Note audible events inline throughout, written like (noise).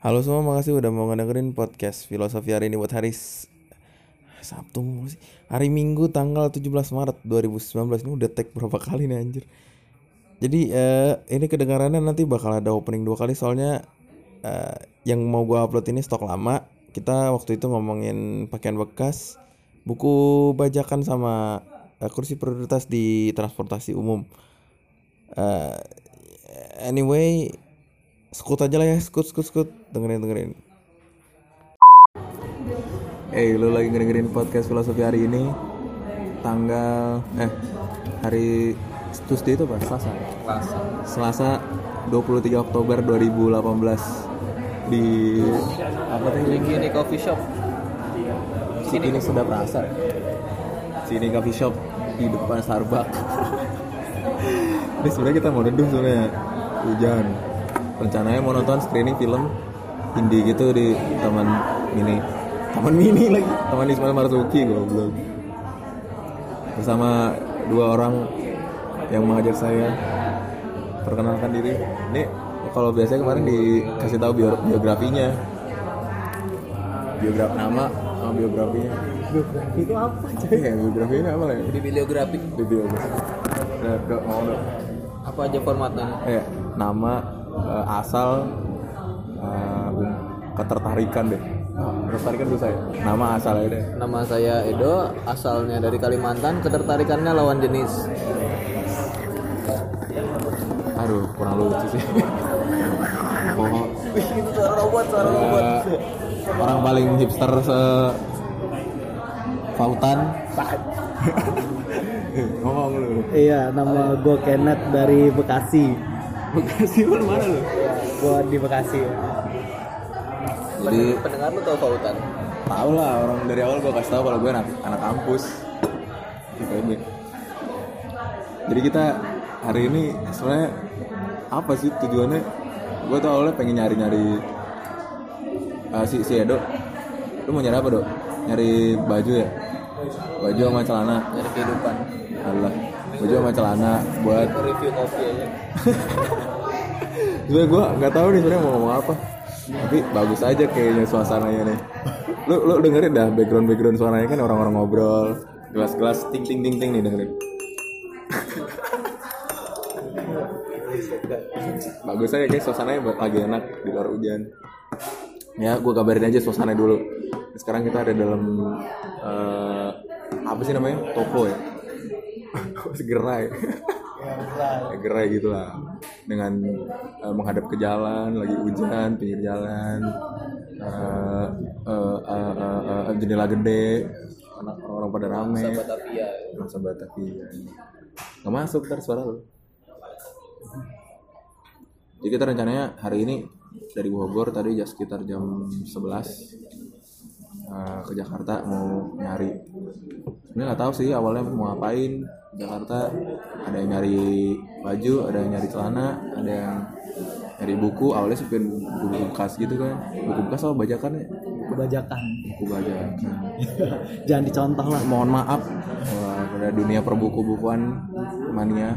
Halo semua, makasih udah mau ngedengerin podcast Filosofi hari ini buat hari Sabtu sih? Hari Minggu tanggal 17 Maret 2019 Ini udah tag berapa kali nih anjir? Jadi eh, ini kedengarannya nanti bakal ada opening dua kali. Soalnya eh, yang mau gua upload ini stok lama. Kita waktu itu ngomongin pakaian bekas Buku bajakan sama eh, kursi prioritas di transportasi umum. Eh, Anyway Skut aja lah ya, skut, skut, skut Dengerin, dengerin. Eh, lu lagi ngedengerin podcast filosofi hari ini? Tanggal, eh Hari Tuesday itu apa? Selasa. Selasa. Selasa 23 Oktober 2018 Di Apa tuh ini? Coffee shop. Sini sudah rasa Sini coffee shop Di depan Starbucks. (laughs) Ini sebenarnya kita mau neduh sebenarnya Hujan. Rencananya mau nonton screening film Indie gitu di Taman Mini. Taman Mini lagi. Taman Ismail Marzuki goblok. Bersama dua orang Yang mengajar saya Perkenalkan diri. Ini kalau biasanya kemarin dikasih tahu bio- biografinya. Biografi nama sama biografinya. Biografi itu apa coy ya biografinya apa lah ya? Bibliografi. biografi. Nah, ke mau dong Apa aja formatnya? eh nama eh, asal eh, ketertarikan deh. Ketertarikan susah ya nama asal aja deh. Nama saya Edo, asalnya dari Kalimantan, ketertarikannya lawan jenis. aduh kurang lucu sih. Oh, itu suara robot, suara eh, orang paling hipster se Pautan (laughs) ngomong lu. Iya, nama gue Kenneth dari Bekasi. Bekasi mana mana lu? Gue di Bekasi. Jadi Pendengar lu tau Pautan? Tahu lah orang dari awal gue kasih tahu kalau gue anak anak kampus IPB. Jadi kita hari ini sebenarnya apa sih tujuannya? Gue tuh awalnya pengen nyari nyari si si Edo. Lu mau nyari apa dok? Nyari baju ya? Baju sama celana. Dari kehidupan. Allah. Baju sama celana buat. Review kopi aja. (laughs) Sebenarnya gue nggak tahu nih sebenarnya mau ngomong apa. Tapi bagus aja kayaknya suasananya nih. Lu lu dengerin dah background background suaranya kan orang-orang ngobrol, gelas-gelas ting ting ting ting nih dengerin. bagus aja guys suasananya lagi enak di luar hujan. Ya, gue kabarin aja suasana dulu. Sekarang kita ada dalam eh, apa sih namanya? Toko ya. (laughs) Gerai. Ya, gerai gitu lah. Dengan eh, menghadap ke jalan lagi hujan pinggir jalan. Eh, eh, eh, eh, eh, jendela gede. Anak orang pada rame. Batavia. masa Batavia. Nggak masuk ntar suara lu. Jadi kita rencananya hari ini dari Bogor tadi ya sekitar jam 11 eh, ke Jakarta mau nyari. Sebenarnya nggak tahu sih awalnya mau ngapain Jakarta ada yang nyari baju ada yang nyari celana ada yang nyari buku. Awalnya sih pengen buku bekas gitu kan. Buku bekas apa bajakan ya? Kebajakan. buku bajakan. (laughs) Jangan dicontoh lah. mohon maaf. Wah, pada dunia perbuku-bukuan mania.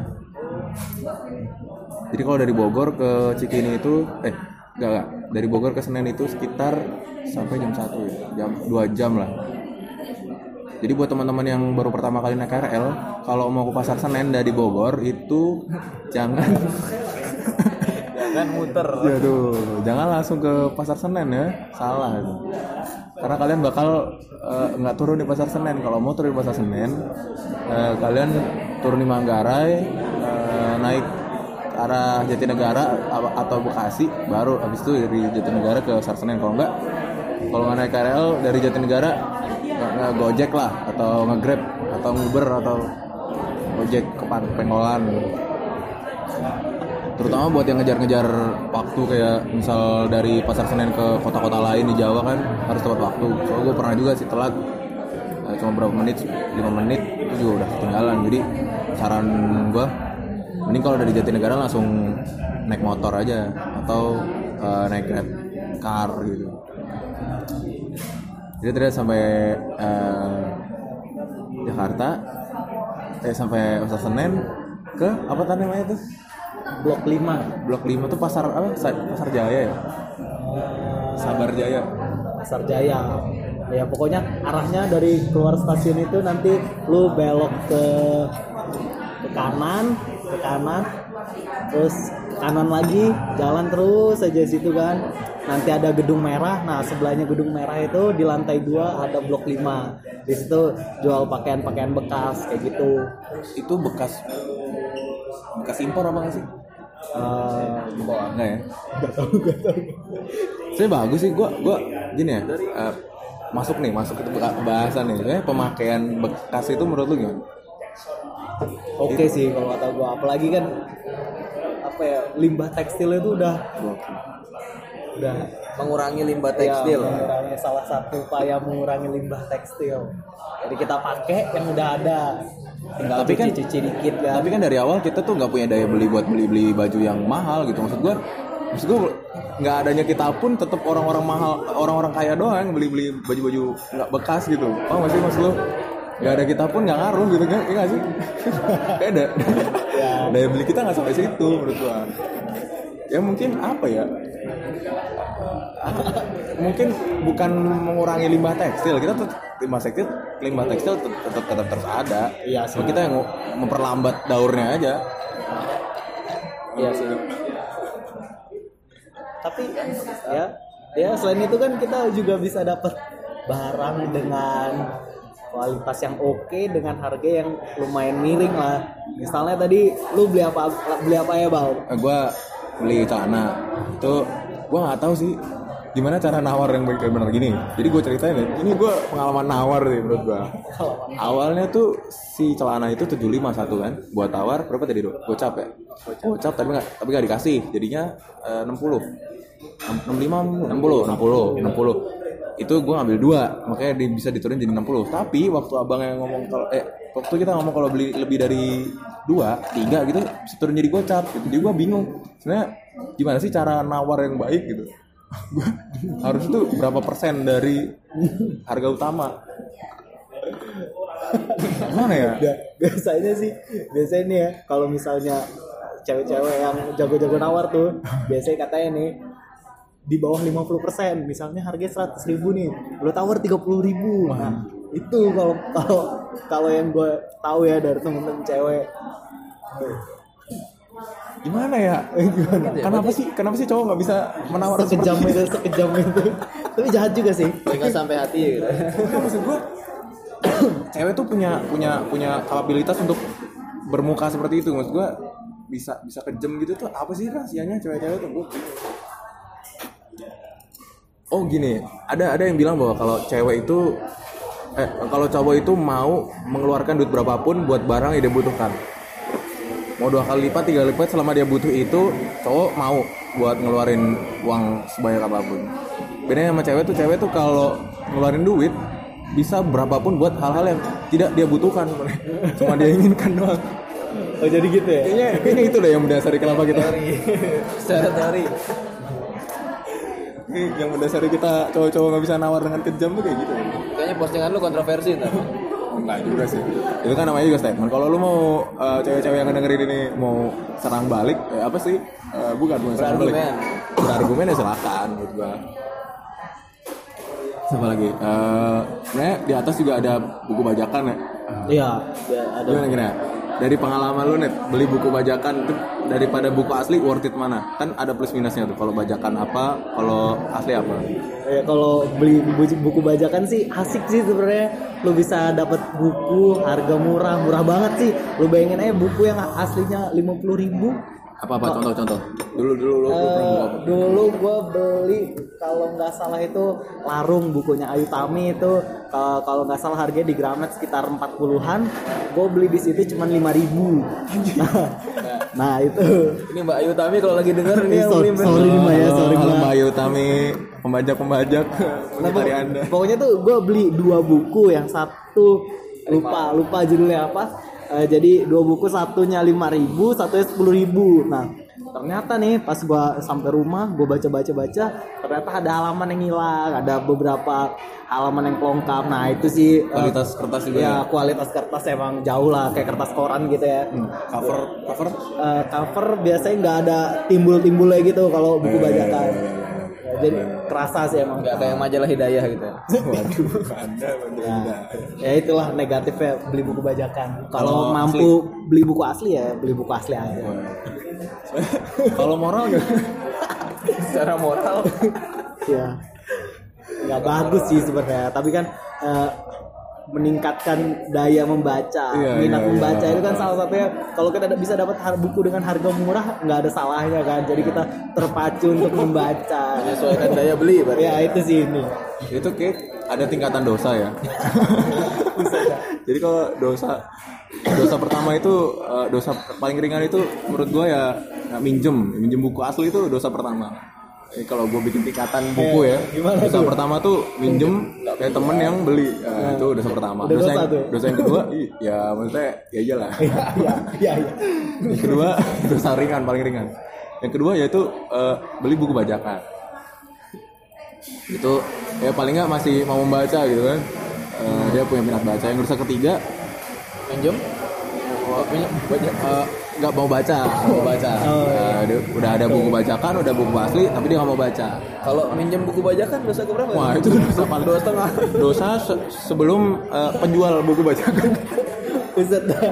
Jadi kalau dari Bogor ke Cikini itu eh enggak, enggak. Dari Bogor ke Senen itu sekitar sampai jam 1 ya. Jam 2 jam lah jadi buat teman-teman yang baru pertama kali naik KRL kalau mau ke pasar Senen dari Bogor itu jangan. Jangan muter. (laughs) ya jangan langsung ke pasar Senen ya. Salah. Karena kalian bakal eh, nggak turun di pasar Senen. Kalau mau turun di pasar Senen eh, kalian turun di Manggarai eh, naik ke arah Jatinegara atau Bekasi baru habis itu dari Jatinegara ke pasar Senen. Kalau enggak kalau nggak naik KRL dari Jatinegara nggak nggak gojek lah atau ngegrab atau nguber atau gojek ke Pengkolan. Terutama buat yang ngejar-ngejar waktu kayak misal dari pasar Senen ke kota-kota lain di Jawa kan harus tepat waktu. Soalnya gue pernah juga sih telat. Eh, cuma berapa menit 5 menit itu juga udah ketinggalan. Jadi saran gue mending kalau dari Jatinegara langsung naik motor aja atau eh, naik grab car gitu jadi tadi sampai eh, Jakarta eh sampai pasar Senen ke apa tadi namanya tuh Blok 5. Blok 5 tuh pasar apa? Sa- Pasar Jaya ya? Sabar Jaya. Pasar Jaya ya pokoknya arahnya dari keluar stasiun itu nanti lu belok ke ke kanan ke kanan terus ke kanan lagi jalan terus aja situ kan nanti ada gedung merah nah sebelahnya gedung merah itu di lantai dua ada blok 5 di situ jual pakaian-pakaian bekas kayak gitu Itu bekas bekas impor apa sih? Eh, Enggak ya? Saya bagus sih, gua gua gini ya. eh, masuk nih, masuk ke bahasan nih. Pemakaian bekas itu menurut lu gimana? Oke sih kalau kata gua. Apalagi kan apa ya limbah tekstil itu udah udah mengurangi limbah ya, tekstil. mengurangi salah satu upaya mengurangi limbah tekstil. Jadi kita pakai yang udah ada. Tinggal Tapi kan- cuci-cuci dikit kan? Tapi kan dari awal kita tuh nggak punya daya beli buat beli-beli baju yang mahal gitu. Maksud gua maksud gua nggak adanya kita pun tetap orang-orang mahal, orang-orang kaya doang yang beli-beli baju-baju nggak bekas gitu. Oh masih maksud lu? Nggak ada kita pun nggak ngaruh gitu kan? Iya sih? (laughs) Kayak ada. Daya beli kita nggak sampai situ menurut gua. Ya mungkin apa ya? (laughs) mungkin bukan mengurangi limbah tekstil kita tetap limbah tekstil limbah tekstil tetap tetap, tetap terus ada Iya sih. Kita yang memperlambat daurnya aja Iya sih. Tapi ya, ya selain itu kan kita juga bisa dapat barang dengan kualitas yang oke dengan harga yang lumayan miring lah. Misalnya tadi lu beli apa beli apa ya bal? Eh, gue beli celana. Itu gue nggak tahu sih gimana cara nawar yang baik benar gini. Jadi gue ceritain ya ini gue pengalaman nawar sih menurut gue awalnya tuh si celana itu 751 kan buat tawar berapa tadi dok? Gocap ya? Gocap. Tapi nggak tapi nggak dikasih. Jadinya eh, 60 65 60 60 60 itu gue ngambil dua makanya di- bisa diturunin jadi 60 tapi waktu abang yang ngomong kalau eh waktu kita ngomong kalau beli lebih dari dua tiga gitu bisa turun jadi gocap gitu. jadi gue bingung sebenarnya gimana sih cara nawar yang baik gitu? (laughs) Harus tuh berapa persen dari harga utama? (laughs) Gimana ya? Ya, biasanya sih biasanya nih ya kalau misalnya cewek-cewek yang jago-jago nawar tuh biasanya katanya nih di bawah 50% misalnya harganya 100 ribu nih. Lo tawar 30 ribu. Nah itu kalau kalau kalau yang gue tahu ya dari temen-temen cewek. Gimana ya? (laughs) Gimana? Kenapa sih kenapa sih cowok nggak bisa menawar sekejam itu sekejam itu. Tapi jahat juga sih nggak sampai hati gitu. Enggak, maksud gue (coughs) cewek tuh punya punya punya kapabilitas untuk bermuka seperti itu. Maksud gue bisa bisa kejam gitu tuh apa sih rahasianya cewek-cewek tuh gue oh gini. Ada ada yang bilang bahwa kalau cewek itu eh kalau cowok itu mau mengeluarkan duit berapapun buat barang yang dia butuhkan. Mau dua kali lipat tiga kali lipat selama dia butuh itu cowok mau buat ngeluarin uang sebanyak apa pun. Bedanya sama cewek tuh cewek tuh kalau ngeluarin duit bisa berapapun buat hal-hal yang tidak dia butuhkan. (laughs) Cuma dia inginkan doang. Oh jadi gitu ya? Kayaknya kayaknya itu deh yang mendasari kenapa kita. Secara teori yang mendasari kita cowok-cowok nggak bisa nawar dengan kejam tuh kayak gitu kayaknya postingan lu kontroversi ntar Enggak juga sih. Itu kan namanya juga statement. Kalau lu mau eh, cewek-cewek yang ngedengerin ini mau serang balik, ya apa sih? Eh, bukan bukan serang balik. Berargumen. Ya silakan menurut gua. Siapa lagi? Eh, sebenarnya di atas juga ada buku bajakan ya. iya ada Gimana gini? Dari pengalaman lu nih beli buku bajakan itu daripada buku asli worth it mana? Kan ada plus minusnya tuh. Kalau bajakan apa, kalau asli apa? Ya kalau beli buku, bajakan sih asik sih sebenarnya. Lu bisa dapat buku harga murah, murah banget sih. Lu bayangin aja buku yang aslinya 50.000 ribu. Apa apa contoh-contoh? Dulu dulu lu, lu pernah buku apa? dulu gua beli kalau nggak salah itu larung bukunya Ayu Tami itu kalau kalau nggak salah harganya di Gramet sekitar 40-an. Gue beli di situ cuma 5.000 ribu. nah itu. ini Mbak Ayu Tami kalau lagi denger ini Sorry, sorry Mbak ya, sorry Mbak. Mbak Ayu Tami, pembajak-pembajak Nah, dari Anda. Pokoknya tuh gue beli dua buku, yang satu lupa lupa judulnya apa. Eh, jadi dua buku satunya lima ribu, satunya sepuluh ribu. Nah ternyata nih pas gue sampai rumah gue baca baca baca ternyata ada halaman yang hilang, ada beberapa halaman yang kelongkap. Nah itu sih eh, Kualitas kertas juga ya kualitas kertas emang jauh lah kayak kertas koran gitu ya. Cover cover Eh, cover biasanya nggak ada timbul-timbulnya gitu kalau buku bajakan. Jadi kerasa sih emang nggak kayak majalah hidayah gitu. Waduh, (laughs) anda Nah, ya itulah negatifnya beli buku bajakan. Kalau mampu beli buku asli ya beli buku asli aja. (laughs) Kalau moral gak? secara moral. Ya nggak bagus sih sebenarnya. Tapi kan eh, meningkatkan daya membaca Iya, minat iya, membaca iya. itu kan salah satunya kalau kita bisa dapat buku dengan harga murah nggak ada salahnya kan jadi kita terpacu untuk membaca menyesuaikan daya beli berarti ya itu sih ini Itu kayak ada tingkatan dosa ya. (laughs) Jadi kalau dosa dosa pertama itu eh, dosa paling ringan itu menurut gua ya ya minjem, minjem buku asli itu dosa pertama. Jadi kalau gue bikin tingkatan buku ya, gimana dosa tuh? pertama tuh minjem kayak temen yang beli, Eh, itu dosa pertama. Udah Dosa, dosa yang, tuh dosa yang kedua, ya maksudnya ya aja lah. (laughs) ya ya ya, ya. Yang kedua (laughs) dosa ringan paling ringan. Yang kedua yaitu eh, beli buku bajakan. Itu ya paling nggak masih mau membaca gitu kan. Eh, dia punya minat baca. Yang dosa ketiga minjem oh, punya banyak eh, nggak mau baca, nggak mau baca. Oh, Eh, dia udah ada buku bacakan, udah buku asli, tapi dia nggak mau baca. kalau minjem buku bajakan dosa keberapa Wah itu dosa paling dua setengah dosa se- sebelum eh, penjual buku bacakan. Buset dah.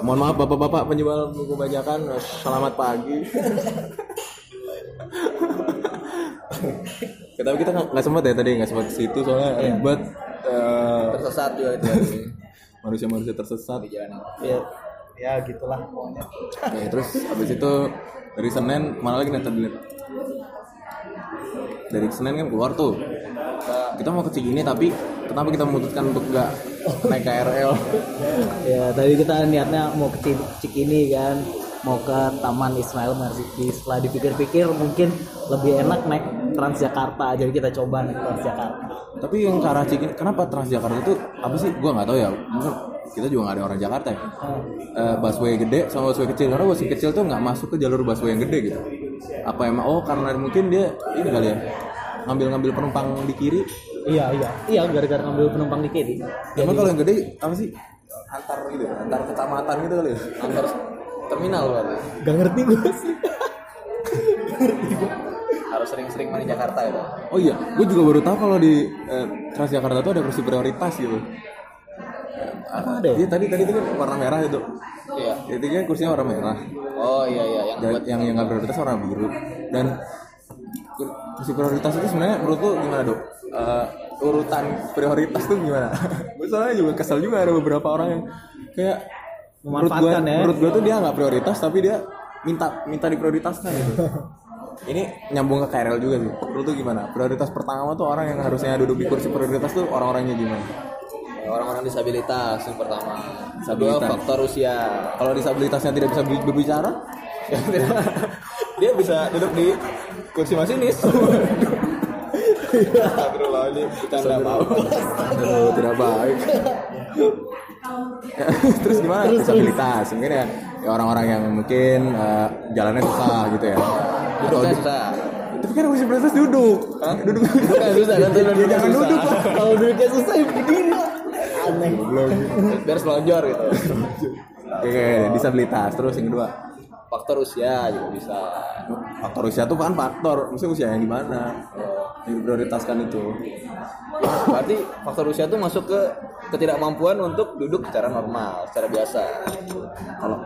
Mohon maaf bapak-bapak penjual buku bajakan, selamat pagi. Tapi kita nggak sempat ya tadi nggak sempat ke situ soalnya ribet eh, tersesat juga itu. Manusia-manusia tersesat. di jalan ya ya gitulah pokoknya Ya, terus habis itu dari Senin mana lagi nih tadi lihat? Dari Senin kan keluar tuh. Kita mau ke Cikini tapi kenapa kita memutuskan untuk nggak naik KRL? ya tadi kita niatnya mau ke Cik- Cikini kan mau ke Taman Ismail Marzuki setelah dipikir-pikir mungkin lebih enak naik Transjakarta jadi kita coba naik Transjakarta Tapi yang ke arah Cikini, kenapa Transjakarta itu apa sih? Gua nggak tahu ya. Mungkin kita juga nggak ada orang Jakarta ya. Eh, busway gede sama busway kecil. Karena busway kecil tuh nggak masuk ke jalur busway yang gede gitu. Apa emang? Oh karena mungkin dia ini kali ya ngambil-ngambil penumpang di kiri. iya iya iya gara-gara ngambil penumpang di kiri Emang kalau yang gede apa sih? Antar gitu, ya? antar kecamatan gitu kali ya. antar terminal berarti gak ngerti gue sih harus sering-sering main Jakarta itu Oh iya, gue juga baru tahu kalau di eh, Transjakarta tuh ada kursi prioritas gitu. Emang ada ya? Iya tadi tadi itu kan warna merah itu. iya Itu kan kursinya warna merah. oh iya iya yang Dan buat yang yang nggak prioritas warna biru. Dan kur- kursi prioritas itu sebenarnya menurut lu gimana dok? Eh, urutan prioritas tuh gimana? (laughs) gue soalnya juga kesel juga ada beberapa orang yang kayak menurut gue Memanfaatkan ya. menurut gue tuh dia nggak prioritas tapi dia minta minta diprioritaskan gitu. (laughs) Ini nyambung ke KRL juga sih. Menurut tuh gimana? Prioritas pertama tuh orang yang harusnya duduk di kursi prioritas tuh orang-orangnya gimana? orang-orang disabilitas yang pertama Disabilitas. kedua faktor usia Kalau disabilitasnya tidak bisa bi- berbicara, (laughs) dia bisa duduk di kursi masinis (laughs) Astagfirullahaladzim bercanda mau aduh, tidak baik. (laughs) Terus gimana disabilitas? Mungkin ya, ya orang-orang yang mungkin eh, jalannya susah gitu ya. Atau susah tapi kan disabilitas duduk. Duduk. duduknya susah kan tuh Ya, jangan duduk lah. kalau duduknya susah ya berdiri aneh biar selonjor gitu Oke, oke, disabilitas. Terus yang kedua, faktor usia juga bisa faktor usia tuh kan faktor. Maksudnya usia yang gimana? Yang diprioritaskan itu. berarti faktor usia tuh masuk ke ketidakmampuan untuk duduk secara normal secara biasa Kalau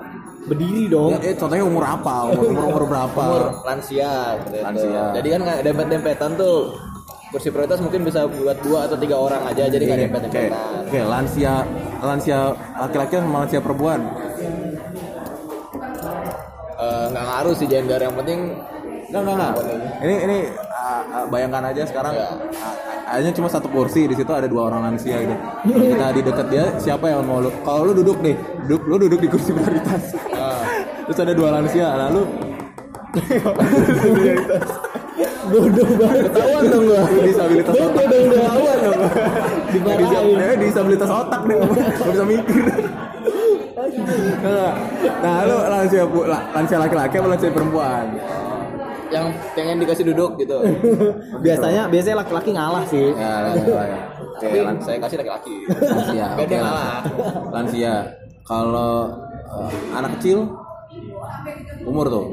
berdiri dong ya, eh, contohnya umur apa? Umur umur, umur berapa? umur lansia seperti itu. Lansia. jadi kan nggak dempet-dempetan tuh kursi prioritas mungkin bisa buat dua atau tiga orang aja jadi nggak Oke, dempet-dempetan oke, lansia lansia laki-laki sama lansia perempuan. Eh, nggak ngaruh sih gender yang penting Enggak, enggak, enggak. Ini ini uh, uh, bayangkan aja sekarang Ya. uh, hanya cuma satu kursi di situ ada dua orang lansia gitu. Kita di dekat dia siapa yang mau lu? Kalau lu duduk nih, duduk lu duduk di kursi prioritas. ah, (laughs) Terus ada dua lansia, lalu (laughs) bodoh banget ketahuan dong gua disabilitas otak. bodoh dong ketahuan dong (laughs) Eh, disabilitas otak nih, nggak bisa mikir. Nah, lu lansia bu- la- lansia laki-laki apa lansia perempuan? yang pengen dikasih duduk gitu (laughs) biasanya biasanya laki-laki ngalah sih Ya, ya. Oke, saya kasih laki-laki lansia oke lah. ngalah. lansia kalau eh, anak kecil umur tuh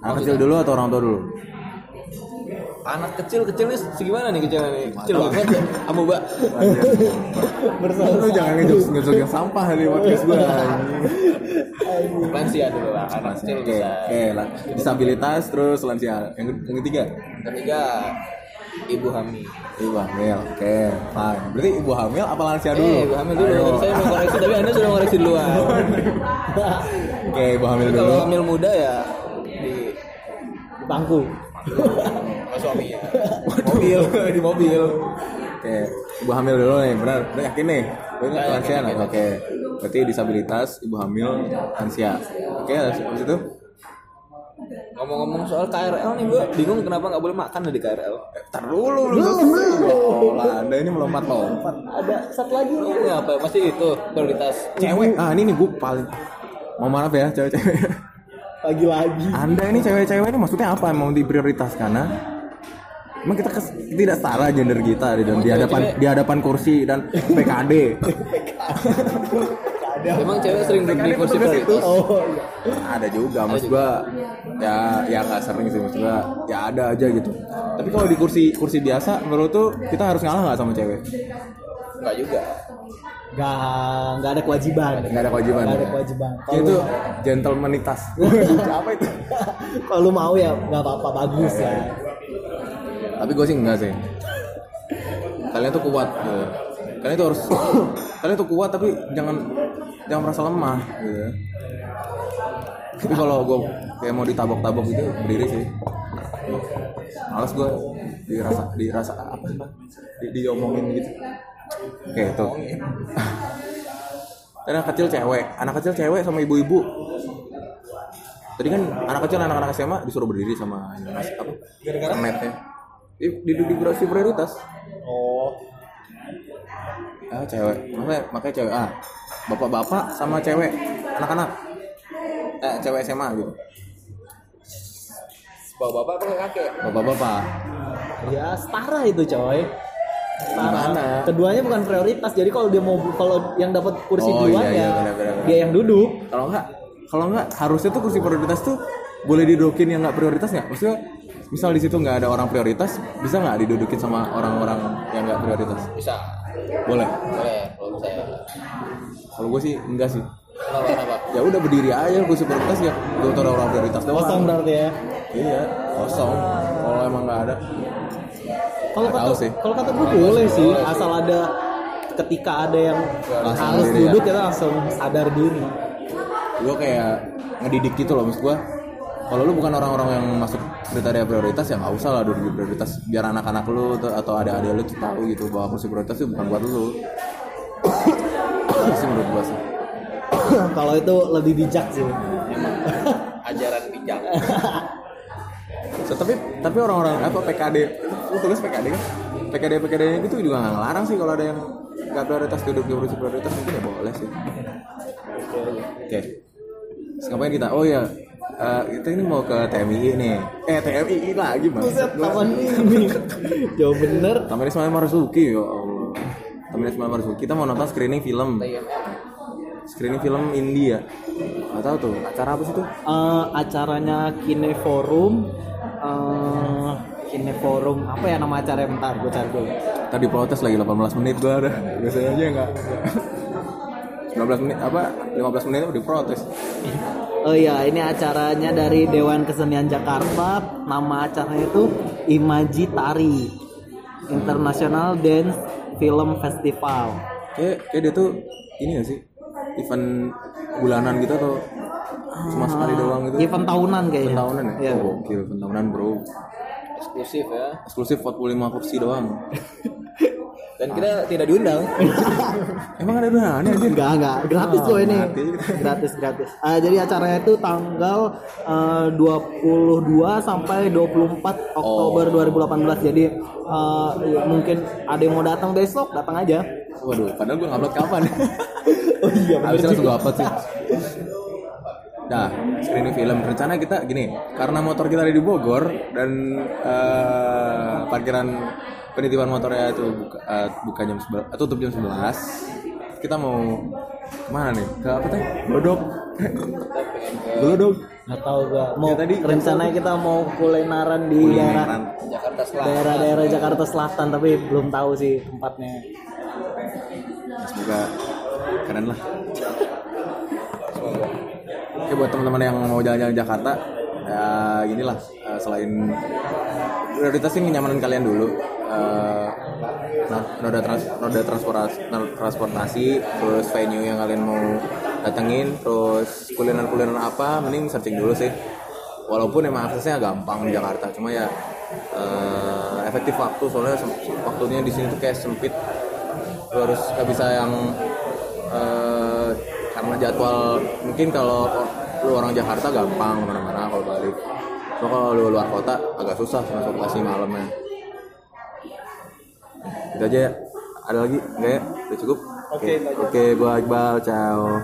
anak kecil dulu atau orang tua dulu Anak kecil kecil nih segimana nih kecilnya nih? Kecil banget ya. Amoeba. lu jangan ngejok ngejok yang sampah di podcast gue Lansia dulu lah. Anak kecil oke oke lah. disabilitas terus lansia yang, yang ketiga Ketiga ibu hamil. ibu hamil oke fine berarti ibu hamil apa lansia dulu Eh, ibu hamil dulu. Ayo. Saya mau koreksi tapi Anda sudah koreksi duluan. oke ibu hamil dulu kalau hamil muda ya di Di bangku. (laughs) sama suaminya. (laughs) mobil di mobil. Oke, ibu hamil dulu nih, benar? Udah yakin nih? Gue Ya, lansia yakin. Oke, berarti disabilitas, ibu hamil, lansia. Oke, habis itu? Ngomong-ngomong soal KRL nih gue bingung kenapa nggak boleh makan di KRL. Eh, Tar dulu, belum. Ya Allah, Anda ini melompat-lompat. Ada satu lagi nih. Ini apa? Masih itu prioritas. Cewek, ah ini nih gue paling mau maaf ya cewek-cewek. Lagi-lagi. Anda ini cewek-cewek ini maksudnya apa? Mau diprioritaskan? Nah? Emang kita kes- tidak setara gender kita di, di hadapan di hadapan kursi dan PKD. Memang (laughs) cewek sering duduk di kursi prioritas. Oh, iya. ada juga maksud gua ya ya nggak sering sih maksud gua ya ada aja gitu tapi kalau di kursi kursi biasa menurut tuh kita harus ngalah nggak sama cewek Enggak juga. Gak, gak ada kewajiban. nggak ada kewajiban Nggak ada ya? kewajiban. Ya, itu gentlemanitas (laughs) apa itu (laughs) Kalau lu mau ya nggak apa-apa bagus ya. Tapi gue sih enggak sih. Kalian tuh kuat gitu. kalian tuh harus kalian tuh kuat tapi jangan jangan merasa lemah gitu. Tapi kalau gue kayak mau ditabok-tabok gitu berdiri sih. Males gue dirasa dirasa apa sih Pak? di, diomongin gitu. Oke itu anak kecil cewek anak kecil cewek sama ibu-ibu. Tadi kan anak kecil anak-anak SMA disuruh berdiri sama mas apa kernetnya di, di, di kurasi prioritas Oh. ah cewek makanya makanya cewek ah bapak-bapak sama cewek anak-anak eh cewek SMA gitu Bawa bapak apa kakek? bapak-bapak Ya setara itu coy. Setara. Gimana? Keduanya bukan prioritas. Jadi kalau dia mau kalau yang dapat kursi Oh, duluan iya, iya, ya benar, benar, benar. dia yang duduk. kalau enggak kalau enggak harusnya tuh kursi prioritas tuh boleh didudukin yang nggak prioritas nggak maksudnya misal di situ nggak ada orang prioritas bisa nggak didudukin sama orang-orang yang nggak prioritas Bisa. boleh Boleh kalau saya. kalau gue sih enggak sih Kenapa kenapa? ya udah berdiri aja kursi prioritas ya gue taruh orang prioritas doang Kosong berarti ya. iya kosong kalau emang nggak ada Kalau kata sih. kalau kata gue boleh sih asal ada ketika ada yang Langsung harus ya. duduk kita langsung sadar diri. gue kayak ngedidik gitu loh maksud gue kalau lu bukan orang-orang yang masuk kriteria prioritas ya nggak usah lah duduk di prioritas. Biar anak-anak lu atau adik-adik lu tuh tahu gitu bahwa kursi prioritas itu bukan buat lu. Sih menurut gue sih. (coughs) Kalau itu lebih bijak sih. Ajaran bijak. (coughs) So, tapi tapi orang-orang apa PKD lu tulis PKD kan? PKD PKD itu juga nggak ngelarang sih kalau ada yang nggak prioritas duduk di kursi prioritas mungkin ya boleh sih. Oke. Terus ngapain kita? Oh ya eh, kita ini mau ke TMI nih eh TMI lagi bang taman ini. (laughs) Jauh bener. Taman Ismail Marzuki ya Allah. Taman Ismail Marzuki kita mau nonton screening film. Screening film India. Gak tahu tuh acara apa sih tuh? Eh, acaranya Kine Forum eh Kine Forum apa ya nama acara bentar gue cari dulu Tadi protes lagi 18 menit gua ada. Biasanya aja enggak. 19 (laughs) menit apa 15 menit udah protes. (laughs) oh iya ini acaranya dari Dewan Kesenian Jakarta nama acaranya itu Imaji Tari International Dance Film Festival Kayak kayak dia tuh ini gak sih? Event bulanan gitu atau cuma sekali doang gitu? event tahunan kayaknya Event tahunan ya? Iya. Oh, gokil, event tahunan bro. Eksklusif ya. Eksklusif 45 kursi doang. (laughs) Dan kita tidak diundang. (laughs) Emang ada dunanya anjir? Enggak, enggak. Gratis Oh, loh ini. mati. Gratis, gratis. Ah, jadi acaranya itu tanggal eh, 22 sampai 24 Oktober 2018. Jadi ya, mungkin ada yang mau datang besok, datang aja. Waduh, padahal gue ngupload kapan? (laughs) Oh iya, Habisnya langsung gue upload sih. Nah, screening film rencana kita gini, karena motor kita ada di Bogor dan eh, parkiran penitipan motornya itu buka, eh, buka jam 11, tutup jam 11. Kita mau Ke mana nih? Ke apa teh? Glodok. Glodok. nggak tahu gua mau Ya, tadi- rencananya kita mau kulineran di daerah. Jakarta Selatan daerah-daerah Jakarta Selatan tapi belum tahu sih tempatnya Semoga keren lah. Oke buat teman-teman yang mau jalan-jalan Jakarta, ya inilah eh, selain prioritas sih kenyamanan kalian dulu. Eh, noda trans noda transportasi transportasi, terus venue yang kalian mau datengin, terus kuliner-kuliner apa, mending searching dulu sih. Walaupun emang aksesnya gampang di Jakarta, cuma ya eh, efektif waktu soalnya waktunya di sini tuh kayak sempit. Lu harus nggak bisa yang eh, karena jadwal mungkin kalau lu orang Jakarta gampang ke mana-mana kalau balik. Cuma kalau lu luar kota agak susah transportasi malamnya itu aja. Ya ada lagi? Enggak ya? Udah cukup? Oke oke gua Iqbal. Ciao